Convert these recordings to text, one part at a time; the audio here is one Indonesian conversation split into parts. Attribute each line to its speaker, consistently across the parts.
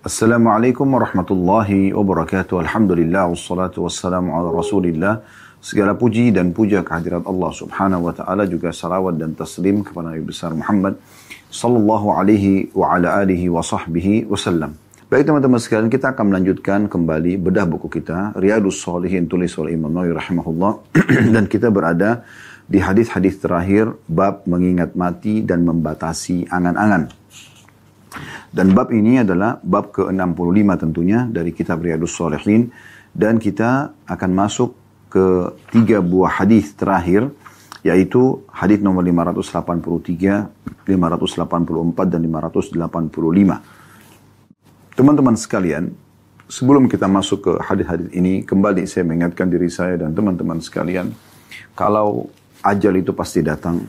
Speaker 1: Assalamualaikum warahmatullahi wabarakatuh. Alhamdulillah wassalatu wassalamu ala Rasulillah. Segala puji dan puja kehadirat Allah Subhanahu wa taala juga salawat dan taslim kepada Nabi besar Muhammad sallallahu alaihi wa ala alihi wa sahbihi wasallam. Baik teman-teman sekalian, kita akan melanjutkan kembali bedah buku kita Riyadus Shalihin tulis oleh Imam Nawawi rahimahullah dan kita berada di hadis-hadis terakhir bab mengingat mati dan membatasi angan-angan. Dan bab ini adalah bab ke-65 tentunya dari kitab Riyadus Salihin dan kita akan masuk ke tiga buah hadis terakhir yaitu hadis nomor 583, 584 dan 585. Teman-teman sekalian, sebelum kita masuk ke hadis-hadis ini, kembali saya mengingatkan diri saya dan teman-teman sekalian, kalau ajal itu pasti datang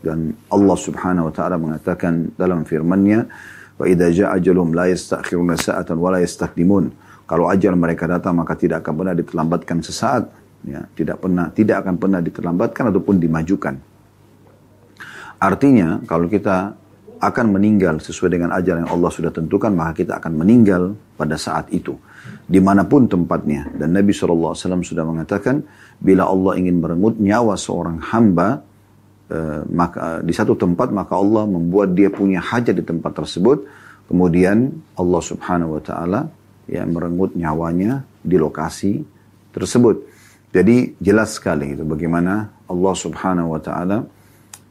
Speaker 1: dan Allah Subhanahu wa taala mengatakan dalam firman-Nya Wa idza jaa la yastakhiruna sa'atan wa la yastaqdimun. Kalau ajal mereka datang maka tidak akan pernah diterlambatkan sesaat, ya, tidak pernah tidak akan pernah diterlambatkan ataupun dimajukan. Artinya kalau kita akan meninggal sesuai dengan ajal yang Allah sudah tentukan, maka kita akan meninggal pada saat itu. Di mana pun tempatnya. Dan Nabi SAW sudah mengatakan, bila Allah ingin merenggut nyawa seorang hamba, Eh, maka di satu tempat maka Allah membuat dia punya hajat di tempat tersebut. Kemudian Allah Subhanahu wa taala ya merenggut nyawanya di lokasi tersebut. Jadi jelas sekali itu bagaimana Allah Subhanahu wa taala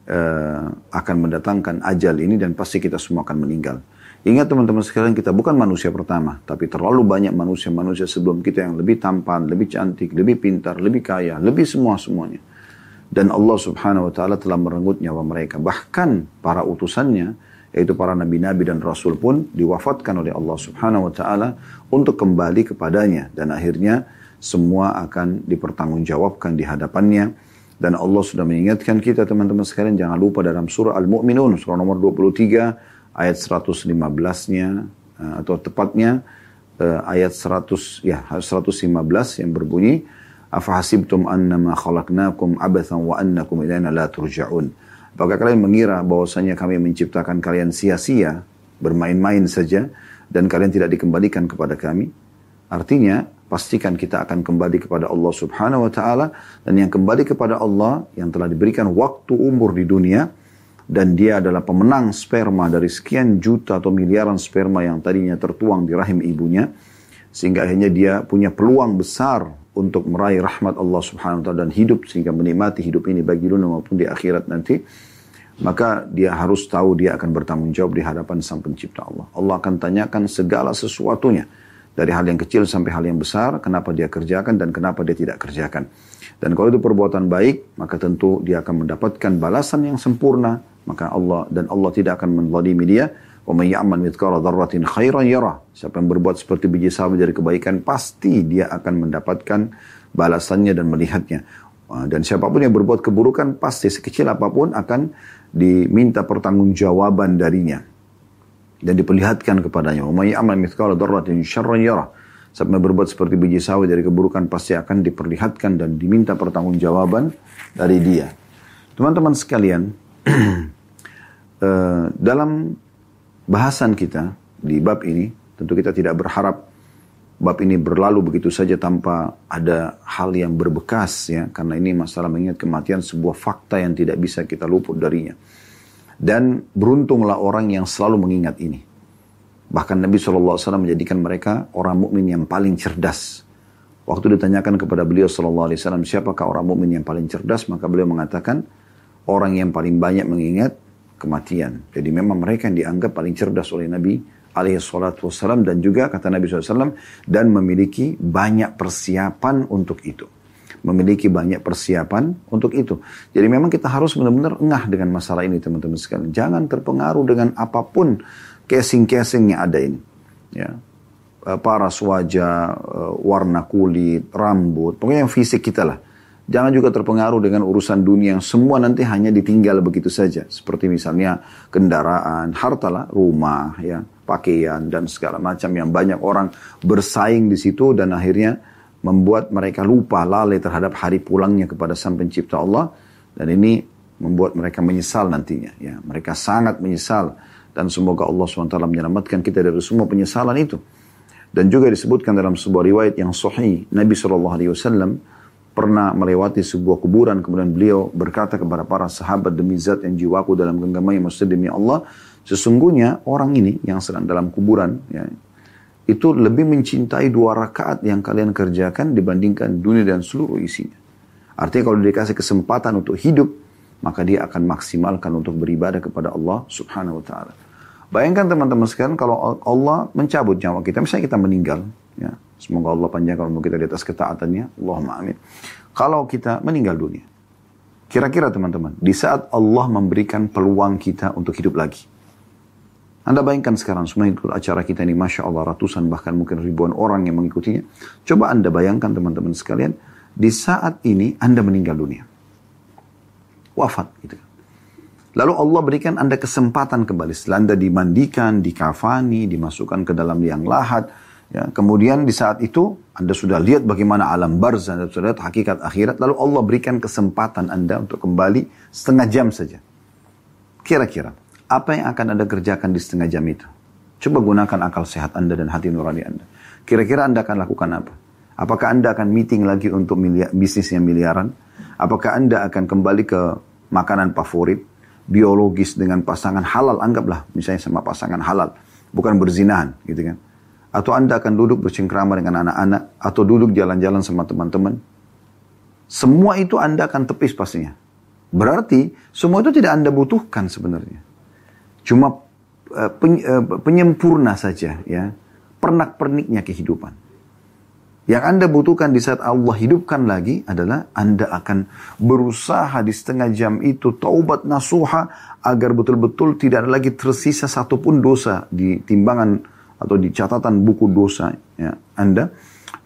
Speaker 1: uh, akan mendatangkan ajal ini dan pasti kita semua akan meninggal. Ingat teman-teman sekalian kita bukan manusia pertama, tapi terlalu banyak manusia-manusia sebelum kita yang lebih tampan, lebih cantik, lebih pintar, lebih kaya, lebih semua-semuanya dan Allah subhanahu wa ta'ala telah merenggut nyawa mereka. Bahkan para utusannya, yaitu para nabi-nabi dan rasul pun diwafatkan oleh Allah subhanahu wa ta'ala untuk kembali kepadanya. Dan akhirnya semua akan dipertanggungjawabkan di hadapannya. Dan Allah sudah mengingatkan kita teman-teman sekalian jangan lupa dalam surah Al-Mu'minun surah nomor 23 ayat 115-nya eh, atau tepatnya eh, ayat 100 ya 115 yang berbunyi Afahasibtum annama khalaqnakum abathan wa annakum ilaina la turja'un. Apakah kalian mengira bahwasanya kami menciptakan kalian sia-sia, bermain-main saja, dan kalian tidak dikembalikan kepada kami? Artinya, pastikan kita akan kembali kepada Allah subhanahu wa ta'ala, dan yang kembali kepada Allah, yang telah diberikan waktu umur di dunia, dan dia adalah pemenang sperma dari sekian juta atau miliaran sperma yang tadinya tertuang di rahim ibunya, sehingga akhirnya dia punya peluang besar untuk meraih rahmat Allah Subhanahu wa taala dan hidup sehingga menikmati hidup ini bagi dunia maupun di akhirat nanti maka dia harus tahu dia akan bertanggung jawab di hadapan sang pencipta Allah. Allah akan tanyakan segala sesuatunya dari hal yang kecil sampai hal yang besar, kenapa dia kerjakan dan kenapa dia tidak kerjakan. Dan kalau itu perbuatan baik, maka tentu dia akan mendapatkan balasan yang sempurna, maka Allah dan Allah tidak akan menzalimi dia May ya'mal mithqala dzarratin khairan yara. Siapa yang berbuat seperti biji sawi dari kebaikan pasti dia akan mendapatkan balasannya dan melihatnya. Dan siapa pun yang berbuat keburukan pasti sekecil apa pun akan diminta pertanggungjawaban darinya dan diperlihatkan kepadanya. May ya'mal mithqala dzarratin syarran yara. Siapa yang berbuat seperti biji sawi dari keburukan pasti akan diperlihatkan dan diminta pertanggungjawaban dari dia. Teman-teman sekalian, uh, dalam bahasan kita di bab ini, tentu kita tidak berharap bab ini berlalu begitu saja tanpa ada hal yang berbekas ya, karena ini masalah mengingat kematian sebuah fakta yang tidak bisa kita luput darinya. Dan beruntunglah orang yang selalu mengingat ini. Bahkan Nabi SAW menjadikan mereka orang mukmin yang paling cerdas. Waktu ditanyakan kepada beliau SAW, siapakah orang mukmin yang paling cerdas? Maka beliau mengatakan, orang yang paling banyak mengingat kematian. Jadi memang mereka yang dianggap paling cerdas oleh Nabi alaihi salatu wassalam dan juga kata Nabi SAW dan memiliki banyak persiapan untuk itu. Memiliki banyak persiapan untuk itu. Jadi memang kita harus benar-benar engah dengan masalah ini teman-teman sekalian. Jangan terpengaruh dengan apa pun casing-casing yang ada ini. Ya. Eh, paras wajah, eh, warna kulit, rambut, pokoknya yang fisik kita lah Jangan juga terpengaruh dengan urusan dunia yang semua nanti hanya ditinggal begitu saja. Seperti misalnya kendaraan, hartalah, rumah, ya, pakaian, dan segala macam yang banyak orang bersaing di situ dan akhirnya membuat mereka lupa lalai terhadap hari pulangnya kepada sang pencipta Allah. Dan ini membuat mereka menyesal nantinya. Ya. Mereka sangat menyesal Dan semoga Allah SWT menyelamatkan kita dari semua penyesalan itu. Dan juga disebutkan dalam sebuah riwayat yang sahih, Nabi SAW pernah melewati sebuah kuburan, kemudian beliau berkata kepada para sahabat, demi zat yang jiwaku dalam genggamannya, maksudnya demi Allah, sesungguhnya orang ini yang sedang dalam kuburan, ya, itu lebih mencintai dua rakaat yang kalian kerjakan dibandingkan dunia dan seluruh isinya. Artinya kalau dikasih kesempatan untuk hidup, maka dia akan maksimalkan untuk beribadah kepada Allah subhanahu wa ta'ala. Bayangkan teman-teman sekalian kalau Allah mencabut nyawa kita, misalnya kita meninggal, ya, semoga Allah panjangkan umur kita di atas ketaatannya, Allahumma amin. Kalau kita meninggal dunia, kira-kira teman-teman, di saat Allah memberikan peluang kita untuk hidup lagi, anda bayangkan sekarang semua ikut acara kita ini, Masya Allah, ratusan bahkan mungkin ribuan orang yang mengikutinya. Coba Anda bayangkan teman-teman sekalian, di saat ini Anda meninggal dunia. Wafat gitu kan. Lalu Allah berikan Anda kesempatan kembali. Setelah Anda dimandikan, dikafani, dimasukkan ke dalam liang lahat. Ya, kemudian di saat itu Anda sudah lihat bagaimana alam barzah, Anda sudah lihat hakikat akhirat. Lalu Allah berikan kesempatan Anda untuk kembali setengah jam saja. Kira-kira apa yang akan Anda kerjakan di setengah jam itu? Coba gunakan akal sehat Anda dan hati nurani Anda. Kira-kira Anda akan lakukan apa? Apakah Anda akan meeting lagi untuk miliar, bisnis yang miliaran? Apakah Anda akan kembali ke makanan favorit? biologis dengan pasangan halal, anggaplah misalnya sama pasangan halal, bukan berzinahan gitu kan. Atau Anda akan duduk bercengkrama dengan anak-anak, atau duduk jalan-jalan sama teman-teman. Semua itu Anda akan tepis pastinya. Berarti semua itu tidak Anda butuhkan sebenarnya. Cuma uh, penyempurna saja ya, pernak-perniknya kehidupan. Yang Anda butuhkan di saat Allah hidupkan lagi adalah Anda akan berusaha di setengah jam itu taubat nasuha agar betul-betul tidak ada lagi tersisa satupun dosa di timbangan atau di catatan buku dosa ya, Anda.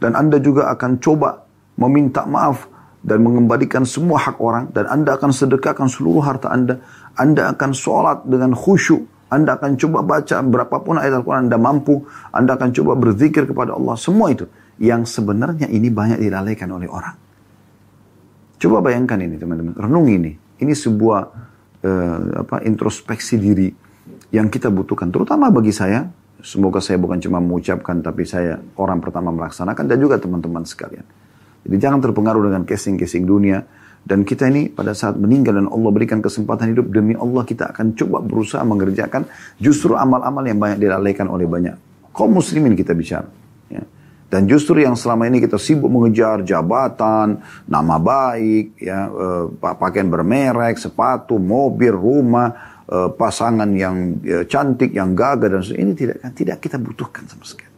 Speaker 1: Dan Anda juga akan coba meminta maaf dan mengembalikan semua hak orang dan Anda akan sedekahkan seluruh harta Anda. Anda akan sholat dengan khusyuk. Anda akan coba baca berapapun ayat Al-Quran Anda mampu. Anda akan coba berzikir kepada Allah. Semua itu yang sebenarnya ini banyak dilalaikan oleh orang. Coba bayangkan ini teman-teman, renung ini. Ini sebuah uh, apa introspeksi diri yang kita butuhkan, terutama bagi saya. Semoga saya bukan cuma mengucapkan, tapi saya orang pertama melaksanakan dan juga teman-teman sekalian. Jadi jangan terpengaruh dengan casing-casing dunia. Dan kita ini pada saat meninggal dan Allah berikan kesempatan hidup demi Allah kita akan coba berusaha mengerjakan justru amal-amal yang banyak dilalaikan oleh banyak kaum muslimin kita bicara. Ya. Dan justru yang selama ini kita sibuk mengejar jabatan, nama baik, ya, uh, pakaian bermerek, sepatu, mobil, rumah, uh, pasangan yang uh, cantik, yang gagah dan sebagainya ini tidak tidak kita butuhkan sama sekali.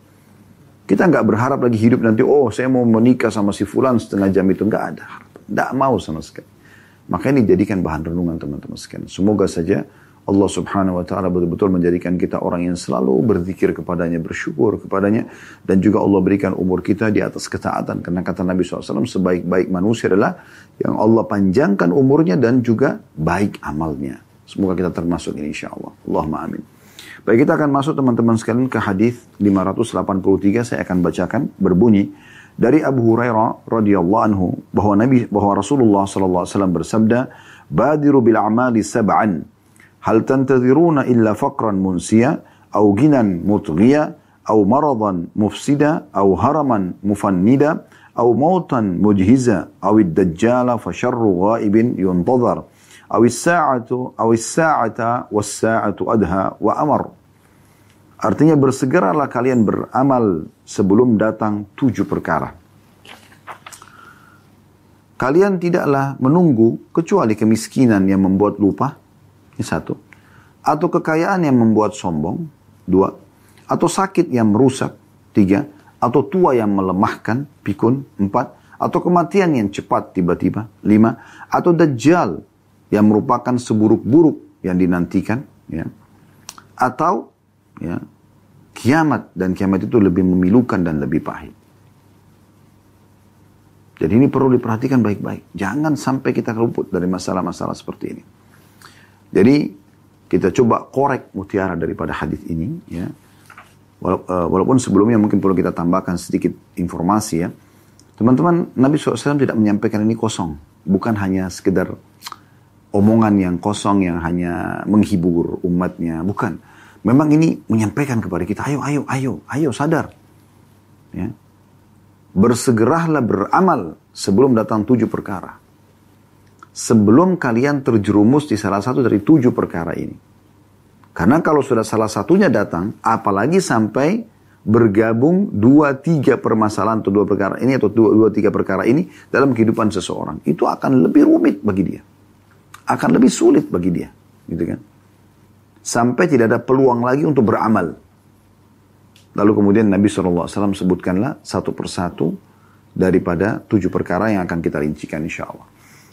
Speaker 1: Kita nggak berharap lagi hidup nanti, oh saya mau menikah sama si fulan setengah jam itu nggak ada, nggak mau sama sekali. Maka ini jadikan bahan renungan teman-teman sekalian. Semoga saja Allah subhanahu wa ta'ala betul-betul menjadikan kita orang yang selalu berzikir kepadanya, bersyukur kepadanya. Dan juga Allah berikan umur kita di atas ketaatan. Karena kata Nabi SAW, sebaik-baik manusia adalah yang Allah panjangkan umurnya dan juga baik amalnya. Semoga kita termasuk ini insya Allah. Allahumma amin. Baik kita akan masuk teman-teman sekalian ke hadis 583 saya akan bacakan berbunyi dari Abu Hurairah radhiyallahu anhu bahwa Nabi bahwa Rasulullah sallallahu alaihi wasallam bersabda badiru bil amali sab'an hal tantadhiruna illa faqran munsiya au ginan mutghiya au maradan mufsida au haraman mufannida au mautan mujhiza au ad-dajjala fa sharru ghaibin yuntadhar أو الساعة أو الساعة والساعة adha. Artinya bersegeralah kalian beramal sebelum datang tujuh perkara. Kalian tidaklah menunggu kecuali kemiskinan yang membuat lupa, ini satu. Atau kekayaan yang membuat sombong, dua. Atau sakit yang merusak, tiga. Atau tua yang melemahkan, pikun, empat. Atau kematian yang cepat tiba-tiba, lima. Atau dajjal yang merupakan seburuk-buruk yang dinantikan. Ya. Atau ya, kiamat. Dan kiamat itu lebih memilukan dan lebih pahit. Jadi ini perlu diperhatikan baik-baik. Jangan sampai kita luput dari masalah-masalah seperti ini. Jadi kita coba korek mutiara daripada hadis ini ya. Eh, walaupun sebelumnya mungkin perlu kita tambahkan sedikit informasi ya. Teman-teman, Nabi SAW tidak menyampaikan ini kosong. Bukan hanya sekedar omongan yang kosong yang hanya menghibur umatnya. Bukan. memang ini menyampaikan kepada kita, ayo, ayo, ayo, ayo sadar. Ya. Bersegeralah beramal sebelum datang tujuh perkara. Sebelum kalian terjerumus di salah satu dari tujuh perkara ini. Karena kalau sudah salah satunya datang, apalagi sampai bergabung dua tiga permasalahan atau dua perkara ini atau dua, dua tiga perkara ini dalam kehidupan seseorang, itu akan lebih rumit bagi dia. Akan lebih sulit bagi dia. Gitu kan? Sampai tidak ada peluang lagi untuk beramal. Lalu kemudian Nabi SAW sebutkanlah satu persatu daripada tujuh perkara yang akan kita rincikan insya Allah.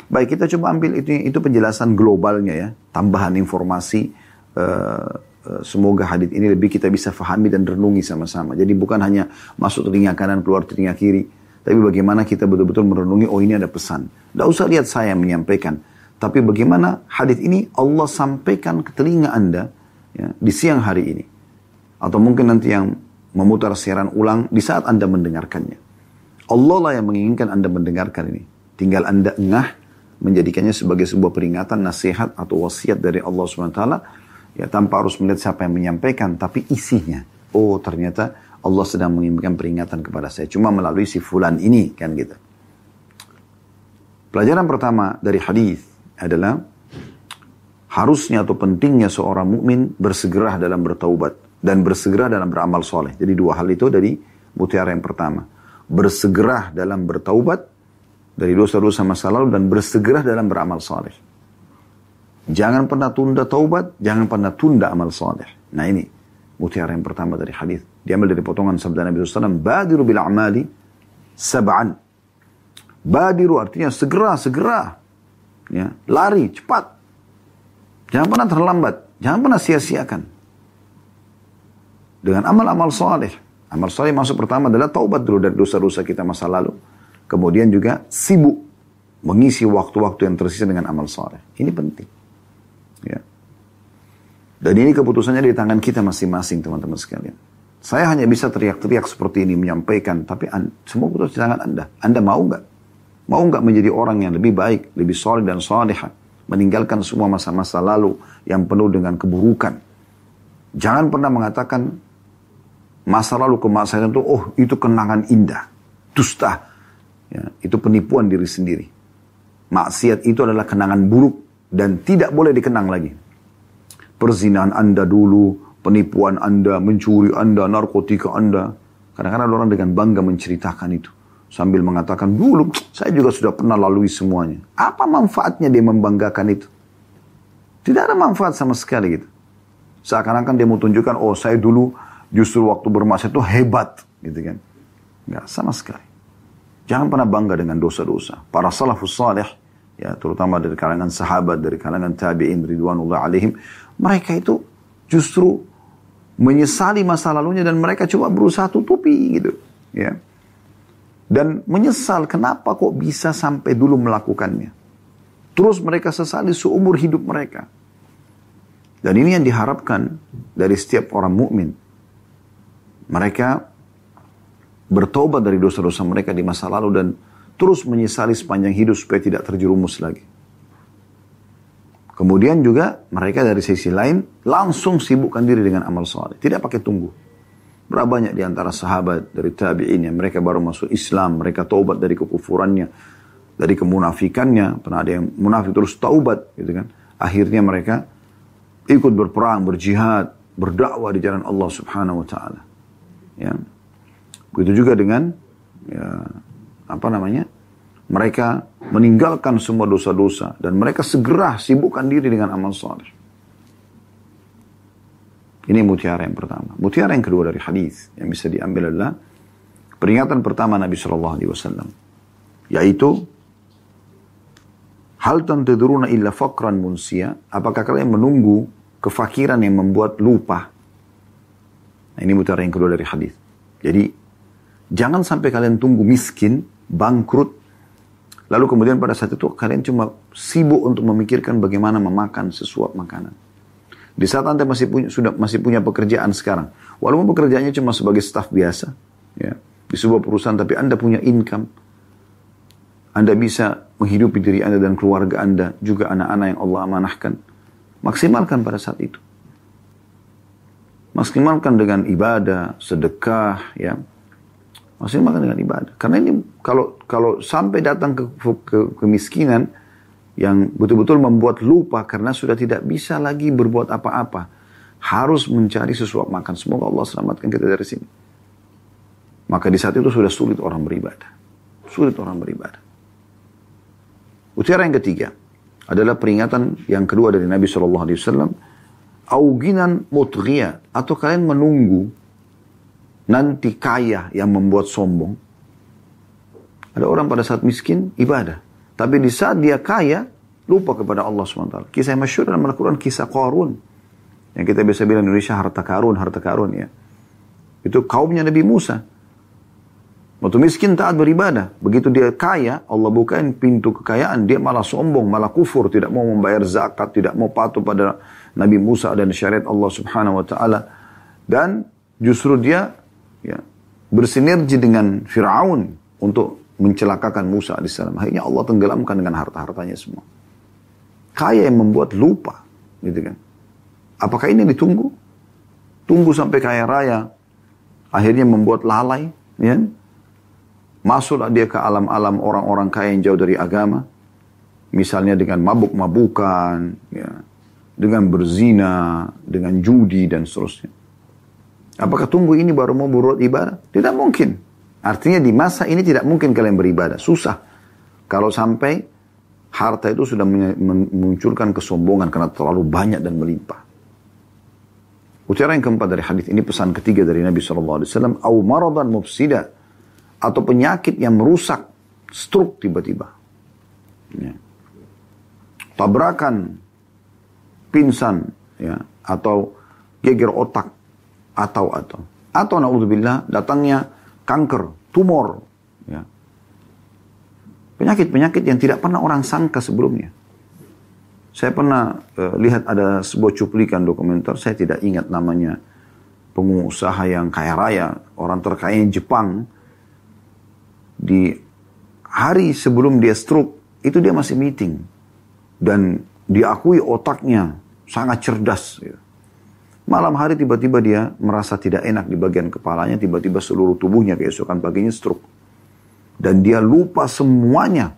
Speaker 1: Baik, kita coba ambil itu, itu penjelasan globalnya ya, tambahan informasi. Uh, uh, semoga hadith ini lebih kita bisa fahami dan renungi sama-sama. Jadi bukan hanya masuk telinga kanan, keluar telinga kiri. Tapi bagaimana kita betul-betul merenungi, oh ini ada pesan. Tidak usah lihat saya menyampaikan. Tapi bagaimana hadith ini Allah sampaikan ke telinga Anda ya, di siang hari ini. Atau mungkin nanti yang memutar siaran ulang di saat Anda mendengarkannya. Allah lah yang menginginkan Anda mendengarkan ini. Tinggal Anda engah menjadikannya sebagai sebuah peringatan, nasihat atau wasiat dari Allah SWT. Ya tanpa harus melihat siapa yang menyampaikan, tapi isinya. Oh ternyata Allah sedang mengirimkan peringatan kepada saya. Cuma melalui si fulan ini kan gitu. Pelajaran pertama dari hadis adalah harusnya atau pentingnya seorang mukmin bersegera dalam bertaubat dan bersegera dalam beramal soleh. Jadi dua hal itu dari mutiara yang pertama. Bersegera dalam bertaubat dari dosa-dosa masa lalu dan bersegera dalam beramal soleh. Jangan pernah tunda taubat, jangan pernah tunda amal soleh. Nah ini mutiara yang pertama dari hadis. Diambil dari potongan sabda Nabi SAW. Badiru bil amali sab'an. Badiru artinya segera, segera. Ya, lari, cepat. Jangan pernah terlambat. Jangan pernah sia-siakan dengan amal-amal soleh. Amal soleh masuk pertama adalah taubat dulu dari dosa-dosa kita masa lalu. Kemudian juga sibuk mengisi waktu-waktu yang tersisa dengan amal soleh. Ini penting. Ya. Dan ini keputusannya di tangan kita masing-masing teman-teman sekalian. Saya hanya bisa teriak-teriak seperti ini menyampaikan, tapi semua keputusan di tangan Anda. Anda mau nggak? Mau nggak menjadi orang yang lebih baik, lebih soleh dan soleha, meninggalkan semua masa-masa lalu yang penuh dengan keburukan. Jangan pernah mengatakan masa lalu kemaksiatan itu, oh itu kenangan indah. Dusta. Ya, itu penipuan diri sendiri. Maksiat itu adalah kenangan buruk dan tidak boleh dikenang lagi. Perzinahan Anda dulu, penipuan Anda, mencuri Anda, narkotika Anda. Kadang-kadang orang dengan bangga menceritakan itu. Sambil mengatakan, dulu saya juga sudah pernah lalui semuanya. Apa manfaatnya dia membanggakan itu? Tidak ada manfaat sama sekali gitu. Seakan-akan dia mau tunjukkan, oh saya dulu justru waktu bermaksiat itu hebat gitu kan. Enggak sama sekali. Jangan pernah bangga dengan dosa-dosa. Para salafus salih ya terutama dari kalangan sahabat, dari kalangan tabi'in ridwanullah alaihim, mereka itu justru menyesali masa lalunya dan mereka coba berusaha tutupi gitu, ya. Dan menyesal kenapa kok bisa sampai dulu melakukannya. Terus mereka sesali seumur hidup mereka. Dan ini yang diharapkan dari setiap orang mukmin mereka bertobat dari dosa-dosa mereka di masa lalu dan terus menyesali sepanjang hidup supaya tidak terjerumus lagi. Kemudian juga mereka dari sisi lain langsung sibukkan diri dengan amal soleh. Tidak pakai tunggu. Berapa banyak di antara sahabat dari tabi'in yang mereka baru masuk Islam, mereka taubat dari kekufurannya, dari kemunafikannya, pernah ada yang munafik terus taubat gitu kan. Akhirnya mereka ikut berperang, berjihad, berdakwah di jalan Allah Subhanahu wa taala. Ya. Begitu juga dengan ya, apa namanya? Mereka meninggalkan semua dosa-dosa dan mereka segera sibukkan diri dengan amal soleh. Ini mutiara yang pertama. Mutiara yang kedua dari hadis yang bisa diambil adalah peringatan pertama Nabi Shallallahu Alaihi Wasallam, yaitu hal tanteduruna illa fakran munsia. Apakah kalian menunggu kefakiran yang membuat lupa Nah, ini mutiara yang kedua dari hadis. Jadi jangan sampai kalian tunggu miskin, bangkrut, lalu kemudian pada saat itu kalian cuma sibuk untuk memikirkan bagaimana memakan sesuap makanan. Di saat anda masih punya sudah masih punya pekerjaan sekarang, walaupun pekerjaannya cuma sebagai staf biasa, ya di sebuah perusahaan, tapi anda punya income, anda bisa menghidupi diri anda dan keluarga anda, juga anak-anak yang Allah amanahkan. Maksimalkan pada saat itu. Maksimalkan dengan ibadah, sedekah, ya. Maksimalkan dengan ibadah. Karena ini kalau kalau sampai datang ke, ke kemiskinan yang betul-betul membuat lupa karena sudah tidak bisa lagi berbuat apa-apa. Harus mencari sesuap makan. Semoga Allah selamatkan kita dari sini. Maka di saat itu sudah sulit orang beribadah. Sulit orang beribadah. Utiara yang ketiga adalah peringatan yang kedua dari Nabi Shallallahu Alaihi Wasallam auginan mutghia atau kalian menunggu nanti kaya yang membuat sombong. Ada orang pada saat miskin ibadah, tapi di saat dia kaya lupa kepada Allah SWT. Kisah yang masyur dalam Al-Quran kisah Qarun. Yang kita biasa bilang Indonesia harta karun, harta karun ya. Itu kaumnya Nabi Musa. Waktu miskin taat beribadah. Begitu dia kaya, Allah bukain pintu kekayaan. Dia malah sombong, malah kufur. Tidak mau membayar zakat, tidak mau patuh pada Nabi Musa dan syariat Allah Subhanahu wa taala dan justru dia ya, bersinergi dengan Firaun untuk mencelakakan Musa alaihissalam. Akhirnya Allah tenggelamkan dengan harta-hartanya semua. Kaya yang membuat lupa, gitu kan. Apakah ini ditunggu? Tunggu sampai kaya raya, akhirnya membuat lalai, ya. Masuklah dia ke alam-alam orang-orang kaya yang jauh dari agama, misalnya dengan mabuk-mabukan, ya, dengan berzina, dengan judi dan seterusnya. Apakah tunggu ini baru mau berbuat ibadah? Tidak mungkin. Artinya di masa ini tidak mungkin kalian beribadah. Susah. Kalau sampai harta itu sudah memunculkan kesombongan karena terlalu banyak dan melimpah. Utara yang keempat dari hadis ini pesan ketiga dari Nabi SAW. Au maradan mufsida. Atau penyakit yang merusak. Stroke tiba-tiba. Ya. Tabrakan pingsan ya atau geger otak atau atau atau naudzubillah datangnya kanker, tumor ya. Penyakit-penyakit yang tidak pernah orang sangka sebelumnya. Saya pernah uh, lihat ada sebuah cuplikan dokumenter, saya tidak ingat namanya pengusaha yang kaya raya, orang terkaya Jepang. Di hari sebelum dia stroke, itu dia masih meeting. Dan diakui otaknya sangat cerdas. Ya. Malam hari tiba-tiba dia merasa tidak enak di bagian kepalanya, tiba-tiba seluruh tubuhnya keesokan paginya stroke. Dan dia lupa semuanya.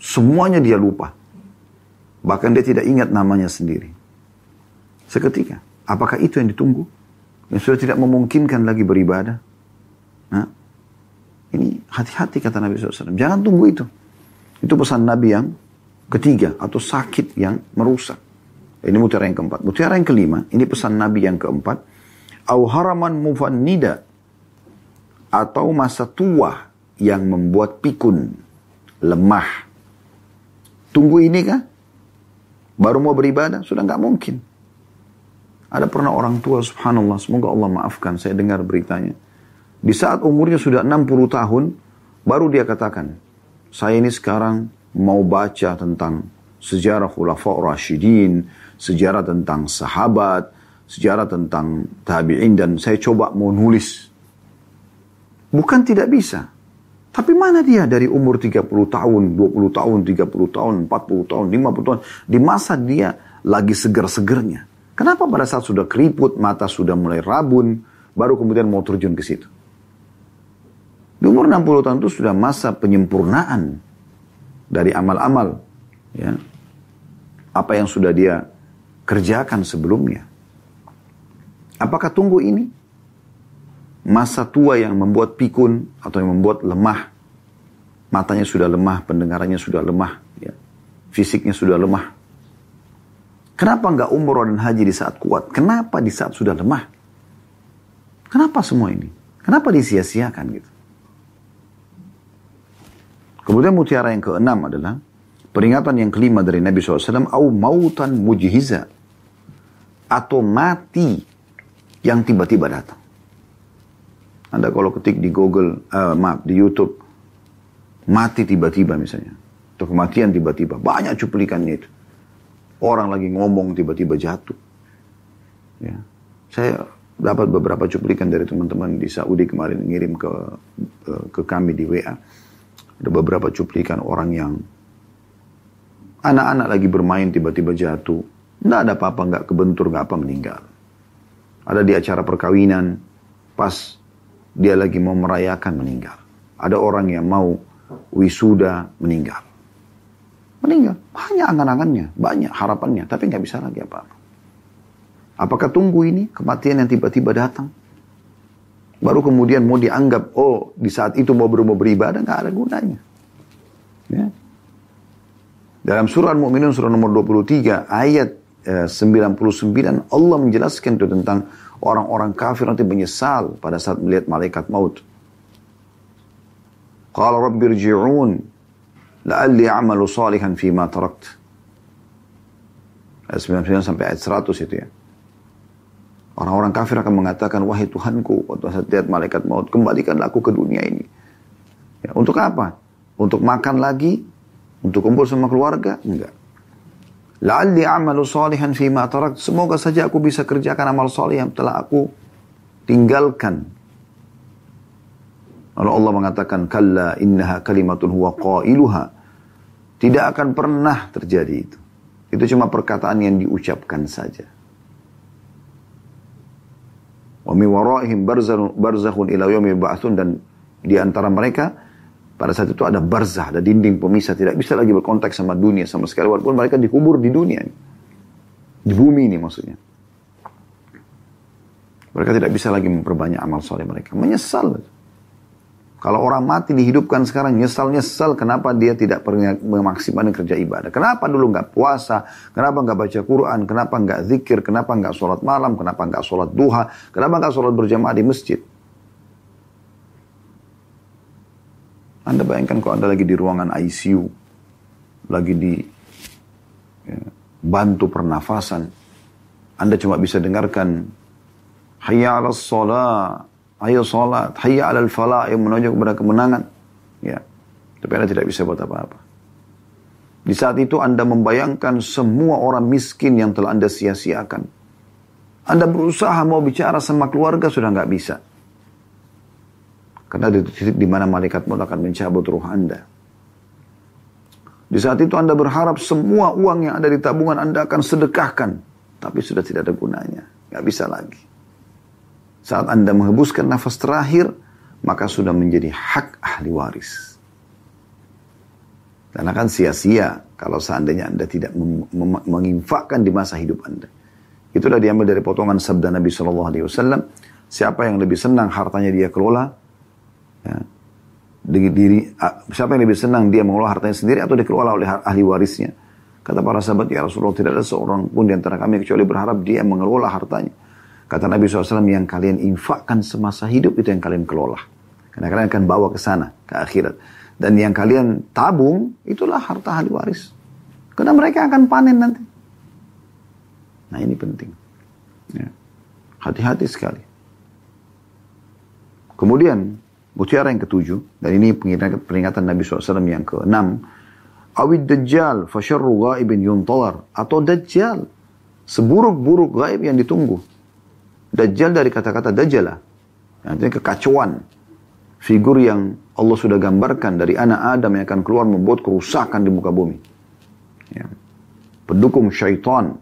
Speaker 1: Semuanya dia lupa. Bahkan dia tidak ingat namanya sendiri. Seketika, apakah itu yang ditunggu? Yang sudah tidak memungkinkan lagi beribadah? Nah, ini hati-hati kata Nabi SAW. Jangan tunggu itu. Itu pesan Nabi yang ketiga atau sakit yang merusak. Ini mutiara yang keempat. Mutiara yang kelima, ini pesan Nabi yang keempat. Au haraman mufannida atau masa tua yang membuat pikun, lemah. Tunggu ini kah? Baru mau beribadah? Sudah nggak mungkin. Ada pernah orang tua, subhanallah, semoga Allah maafkan, saya dengar beritanya. Di saat umurnya sudah 60 tahun, baru dia katakan, saya ini sekarang mau baca tentang sejarah khulafa Rashidin, sejarah tentang sahabat, sejarah tentang tabi'in dan saya coba mau nulis. Bukan tidak bisa. Tapi mana dia dari umur 30 tahun, 20 tahun, 30 tahun, 40 tahun, 50 tahun. Di masa dia lagi seger-segernya. Kenapa pada saat sudah keriput, mata sudah mulai rabun, baru kemudian mau terjun ke situ. Di umur 60 tahun itu sudah masa penyempurnaan dari amal-amal ya apa yang sudah dia kerjakan sebelumnya. Apakah tunggu ini masa tua yang membuat pikun atau yang membuat lemah matanya sudah lemah, pendengarannya sudah lemah, ya. fisiknya sudah lemah. Kenapa nggak umroh dan haji di saat kuat? Kenapa di saat sudah lemah? Kenapa semua ini? Kenapa disia-siakan gitu? Kemudian mutiara yang keenam adalah peringatan yang kelima dari Nabi SAW, au mautan mujhiza atau mati yang tiba-tiba datang. Anda kalau ketik di Google, uh, maaf di YouTube, mati tiba-tiba misalnya, atau kematian tiba-tiba, banyak cuplikannya itu. Orang lagi ngomong tiba-tiba jatuh. Ya. Saya dapat beberapa cuplikan dari teman-teman di Saudi kemarin ngirim ke ke kami di WA ada beberapa cuplikan orang yang anak-anak lagi bermain tiba-tiba jatuh. Tidak ada apa-apa, nggak kebentur, nggak apa meninggal. ada di acara perkawinan, pas dia lagi mau merayakan meninggal. Ada orang yang mau wisuda meninggal. Meninggal. Banyak angan-angannya, banyak harapannya, tapi nggak bisa lagi apa-apa. Apakah tunggu ini kematian yang tiba-tiba datang? Baru kemudian mau dianggap, oh di saat itu mau berubah beribadah, nggak ada gunanya. Ya. Dalam surah Al-Mu'minun surah nomor 23 ayat eh, 99 Allah menjelaskan itu tentang orang-orang kafir nanti menyesal pada saat melihat malaikat maut. Qala rabbi rji'un la'alli a'malu salihan fima tarakt. Ayat 99 sampai ayat 100 itu ya. Orang-orang kafir akan mengatakan, wahai Tuhanku, waktu saat lihat malaikat maut, kembalikanlah aku ke dunia ini. Ya, untuk apa? Untuk makan lagi? Untuk kumpul sama keluarga? Enggak. La'alli amalu salihan fima tarak. Semoga saja aku bisa kerjakan amal salih yang telah aku tinggalkan. Lalu Allah mengatakan, Kalla innaha kalimatun huwa qailuha. Tidak akan pernah terjadi itu. Itu cuma perkataan yang diucapkan saja. Wa mi waraihim barzakhun ila yaumi dan di antara mereka pada saat itu ada barzah, ada dinding pemisah, tidak bisa lagi berkontak sama dunia sama sekali, walaupun mereka dikubur di dunia. Di bumi ini maksudnya. Mereka tidak bisa lagi memperbanyak amal soleh mereka. Menyesal. Kalau orang mati dihidupkan sekarang, nyesal-nyesal kenapa dia tidak memaksimalkan kerja ibadah. Kenapa dulu nggak puasa, kenapa nggak baca Quran, kenapa nggak zikir, kenapa nggak sholat malam, kenapa nggak sholat duha, kenapa nggak sholat berjamaah di masjid. Anda bayangkan kalau Anda lagi di ruangan ICU, lagi di ya, bantu pernafasan, Anda cuma bisa dengarkan hayya ala sholat, ayo sholat, hayya ala falah yang menuju kepada kemenangan. Ya, tapi Anda tidak bisa buat apa-apa. Di saat itu Anda membayangkan semua orang miskin yang telah Anda sia-siakan. Anda berusaha mau bicara sama keluarga sudah nggak bisa. Karena ada titik di mana malaikat maut akan mencabut ruh Anda. Di saat itu Anda berharap semua uang yang ada di tabungan Anda akan sedekahkan. Tapi sudah tidak ada gunanya. Gak bisa lagi. Saat Anda menghembuskan nafas terakhir, maka sudah menjadi hak ahli waris. Karena kan sia-sia kalau seandainya Anda tidak menginfakkan di masa hidup Anda. Itulah diambil dari potongan sabda Nabi Shallallahu Alaihi Wasallam. Siapa yang lebih senang hartanya dia kelola, Ya. Diri, siapa yang lebih senang dia mengelola hartanya sendiri atau dikelola oleh ahli warisnya? Kata para sahabat, ya Rasulullah tidak ada seorang pun di antara kami kecuali berharap dia mengelola hartanya. Kata Nabi SAW, yang kalian infakkan semasa hidup itu yang kalian kelola. Karena kalian akan bawa ke sana, ke akhirat. Dan yang kalian tabung, itulah harta ahli waris. Karena mereka akan panen nanti. Nah ini penting. Ya. Hati-hati sekali. Kemudian Mutiara yang ketujuh, dan ini peringatan Nabi SAW yang keenam, awid dajjal fasyarru ghaibin yuntalar atau dajjal seburuk-buruk gaib yang ditunggu. Dajjal dari kata-kata dajjala, artinya kekacauan. Figur yang Allah sudah gambarkan dari anak Adam yang akan keluar membuat kerusakan di muka bumi. Ya. Pendukung syaitan.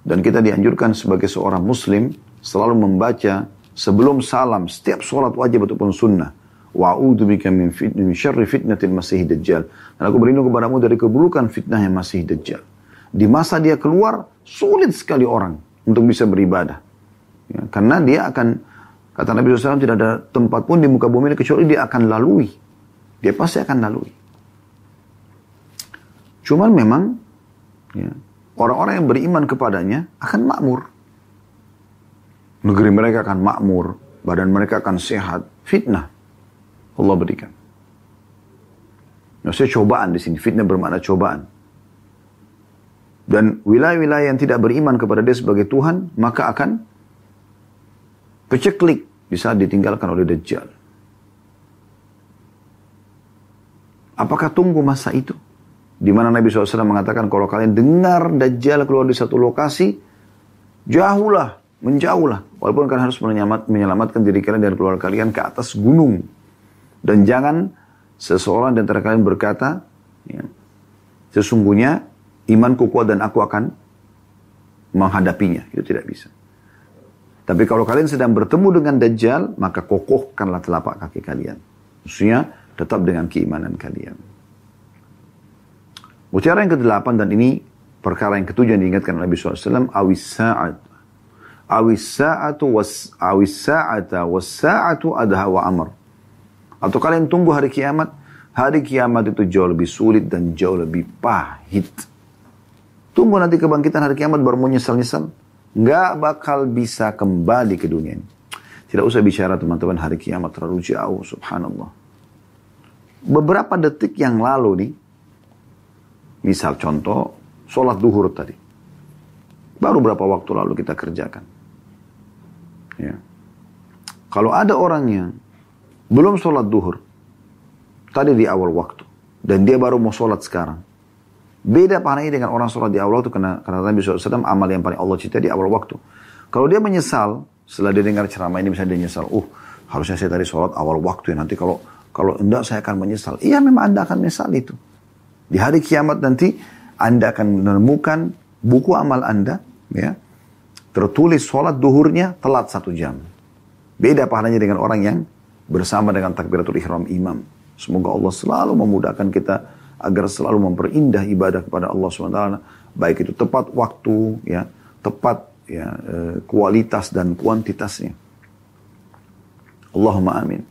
Speaker 1: Dan kita dianjurkan sebagai seorang muslim selalu membaca sebelum salam, setiap sholat wajib ataupun sunnah. Wa'udhu bika min, fit, min syarri fitnatil masih dajjal. Dan aku berlindung kepadamu dari keburukan fitnah yang masih dajjal. Di masa dia keluar, sulit sekali orang untuk bisa beribadah. Ya, karena dia akan, kata Nabi SAW, tidak ada tempat pun di muka bumi ini kecuali dia akan lalui. Dia pasti akan lalui. Cuman memang, ya, orang-orang yang beriman kepadanya akan makmur. Negeri mereka akan makmur, badan mereka akan sehat. Fitnah Allah berikan. Maksudnya cobaan di sini. Fitnah bermakna cobaan. Dan wilayah-wilayah yang tidak beriman kepada dia sebagai Tuhan, maka akan peceklik bisa ditinggalkan oleh Dajjal. Apakah tunggu masa itu? Di mana Nabi SAW mengatakan kalau kalian dengar Dajjal keluar di satu lokasi, jauhlah menjauhlah. Walaupun kalian harus menyelamat, menyelamatkan diri kalian dan keluarga kalian ke atas gunung. Dan jangan seseorang di antara kalian berkata, ya, sesungguhnya imanku kuat dan aku akan menghadapinya. Itu tidak bisa. Tapi kalau kalian sedang bertemu dengan Dajjal, maka kokohkanlah telapak kaki kalian. Maksudnya, tetap dengan keimanan kalian. Mutiara yang ke-8 dan ini perkara yang ketujuh yang diingatkan Nabi SAW, awis sa'at. Awis sa'atu was adha wa amr. Atau kalian tunggu hari kiamat, hari kiamat itu jauh lebih sulit dan jauh lebih pahit. Tunggu nanti kebangkitan hari kiamat baru mau nyesal-nyesal nggak bakal bisa kembali ke dunia ini. Tidak usah bicara teman-teman hari kiamat terlalu jauh, subhanallah. Beberapa detik yang lalu nih, misal contoh, sholat duhur tadi. Baru berapa waktu lalu kita kerjakan. Ya. Kalau ada orang yang belum sholat duhur, tadi di awal waktu, dan dia baru mau sholat sekarang, Beda pahalanya dengan orang sholat di awal waktu karena, karena Nabi SAW amal yang paling Allah cinta di awal waktu. Kalau dia menyesal setelah dia dengar ceramah ini misalnya dia menyesal, uh harusnya saya tadi sholat awal waktu ya nanti kalau kalau enggak saya akan menyesal. Iya memang anda akan menyesal itu. Di hari kiamat nanti anda akan menemukan buku amal anda ya tertulis sholat duhurnya telat satu jam. Beda pahalanya dengan orang yang bersama dengan takbiratul ihram imam. Semoga Allah selalu memudahkan kita agar selalu memperindah ibadah kepada Allah SWT baik itu tepat waktu ya tepat ya eh, kualitas dan kuantitasnya Allahumma amin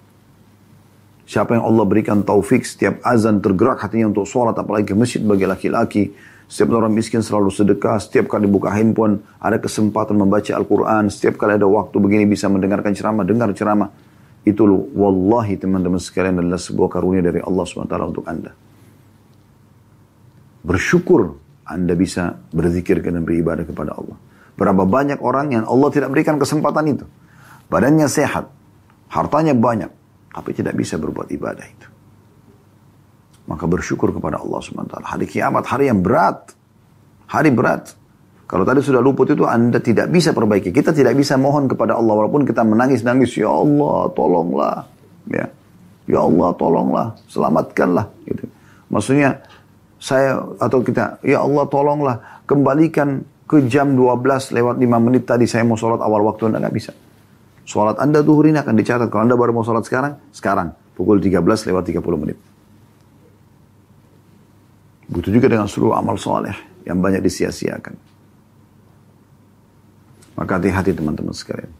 Speaker 1: siapa yang Allah berikan taufik setiap azan tergerak hatinya untuk sholat apalagi ke masjid bagi laki-laki setiap orang miskin selalu sedekah setiap kali buka handphone ada kesempatan membaca Al-Quran setiap kali ada waktu begini bisa mendengarkan ceramah dengar ceramah itu loh wallahi teman-teman sekalian adalah sebuah karunia dari Allah SWT untuk anda Bersyukur Anda bisa berzikir dan beribadah kepada Allah. Berapa banyak orang yang Allah tidak berikan kesempatan itu. Badannya sehat, hartanya banyak, tapi tidak bisa berbuat ibadah itu. Maka bersyukur kepada Allah SWT. Hari kiamat, hari yang berat. Hari berat. Kalau tadi sudah luput itu Anda tidak bisa perbaiki. Kita tidak bisa mohon kepada Allah walaupun kita menangis-nangis, ya Allah tolonglah. Ya. Ya Allah tolonglah, selamatkanlah gitu. Maksudnya saya atau kita, ya Allah tolonglah kembalikan ke jam 12 lewat 5 menit tadi saya mau sholat awal waktu Anda nggak bisa. Sholat Anda duhur ini akan dicatat. Kalau Anda baru mau sholat sekarang, sekarang. Pukul 13 lewat 30 menit. Butuh juga dengan seluruh amal soleh yang banyak disia-siakan. Maka hati-hati teman-teman sekalian.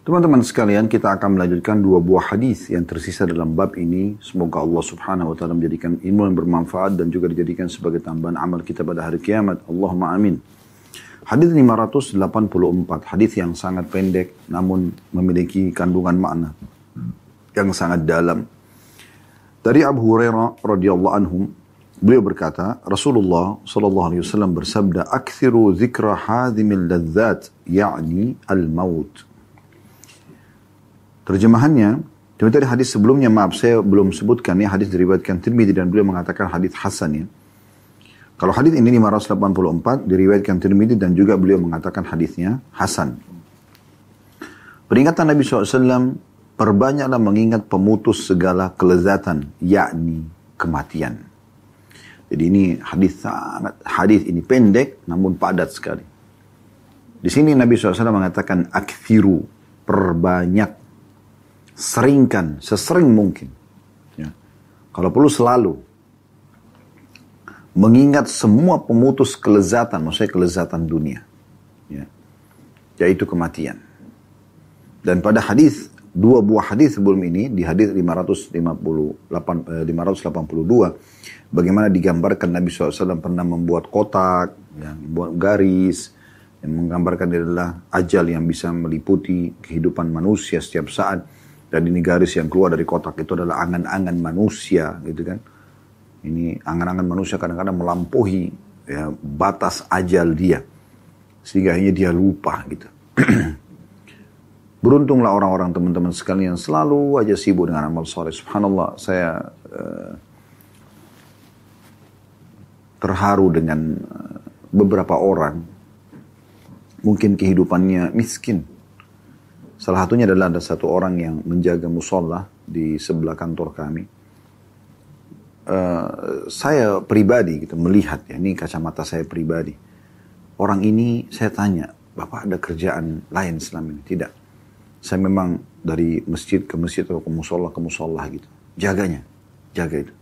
Speaker 1: Teman-teman sekalian, kita akan melanjutkan dua buah hadis yang tersisa dalam bab ini. Semoga Allah Subhanahu wa taala menjadikan ilmu yang bermanfaat dan juga dijadikan sebagai tambahan amal kita pada hari kiamat. Allahumma amin. Hadis 584, hadis yang sangat pendek namun memiliki kandungan makna yang sangat dalam. Dari Abu Hurairah radhiyallahu anhu, beliau berkata, Rasulullah sallallahu alaihi wasallam bersabda, "Aktsiru dzikra hadhimil ladzat, yakni al-maut." Terjemahannya, dari hadis sebelumnya, maaf saya belum sebutkan ya, hadis diriwayatkan Tirmidzi dan beliau mengatakan hadis hasan ya. Kalau hadis ini 584 diriwayatkan Tirmidzi dan juga beliau mengatakan hadisnya hasan. Peringatan Nabi SAW, perbanyaklah mengingat pemutus segala kelezatan, yakni kematian. Jadi ini hadis sangat, hadis ini pendek namun padat sekali. Di sini Nabi SAW mengatakan akthiru, perbanyak seringkan, sesering mungkin. Ya. Kalau perlu selalu. Mengingat semua pemutus kelezatan, maksudnya kelezatan dunia. Ya. Yaitu kematian. Dan pada hadis dua buah hadis sebelum ini di hadis 558 582 eh, bagaimana digambarkan Nabi SAW pernah membuat kotak yang membuat garis yang menggambarkan adalah ajal yang bisa meliputi kehidupan manusia setiap saat dan ini garis yang keluar dari kotak itu adalah angan-angan manusia gitu kan. Ini angan-angan manusia kadang-kadang melampaui ya, batas ajal dia. Sehingga akhirnya dia lupa gitu. Beruntunglah orang-orang teman-teman sekalian selalu aja sibuk dengan amal soleh. Subhanallah, saya uh, terharu dengan uh, beberapa orang. Mungkin kehidupannya miskin Salah satunya adalah ada satu orang yang menjaga musola di sebelah kantor kami. Uh, saya pribadi gitu melihat ya ini kacamata saya pribadi. Orang ini saya tanya, Bapak ada kerjaan lain selama ini? Tidak. Saya memang dari masjid ke masjid atau ke musola ke musola gitu. Jaganya, jaga itu.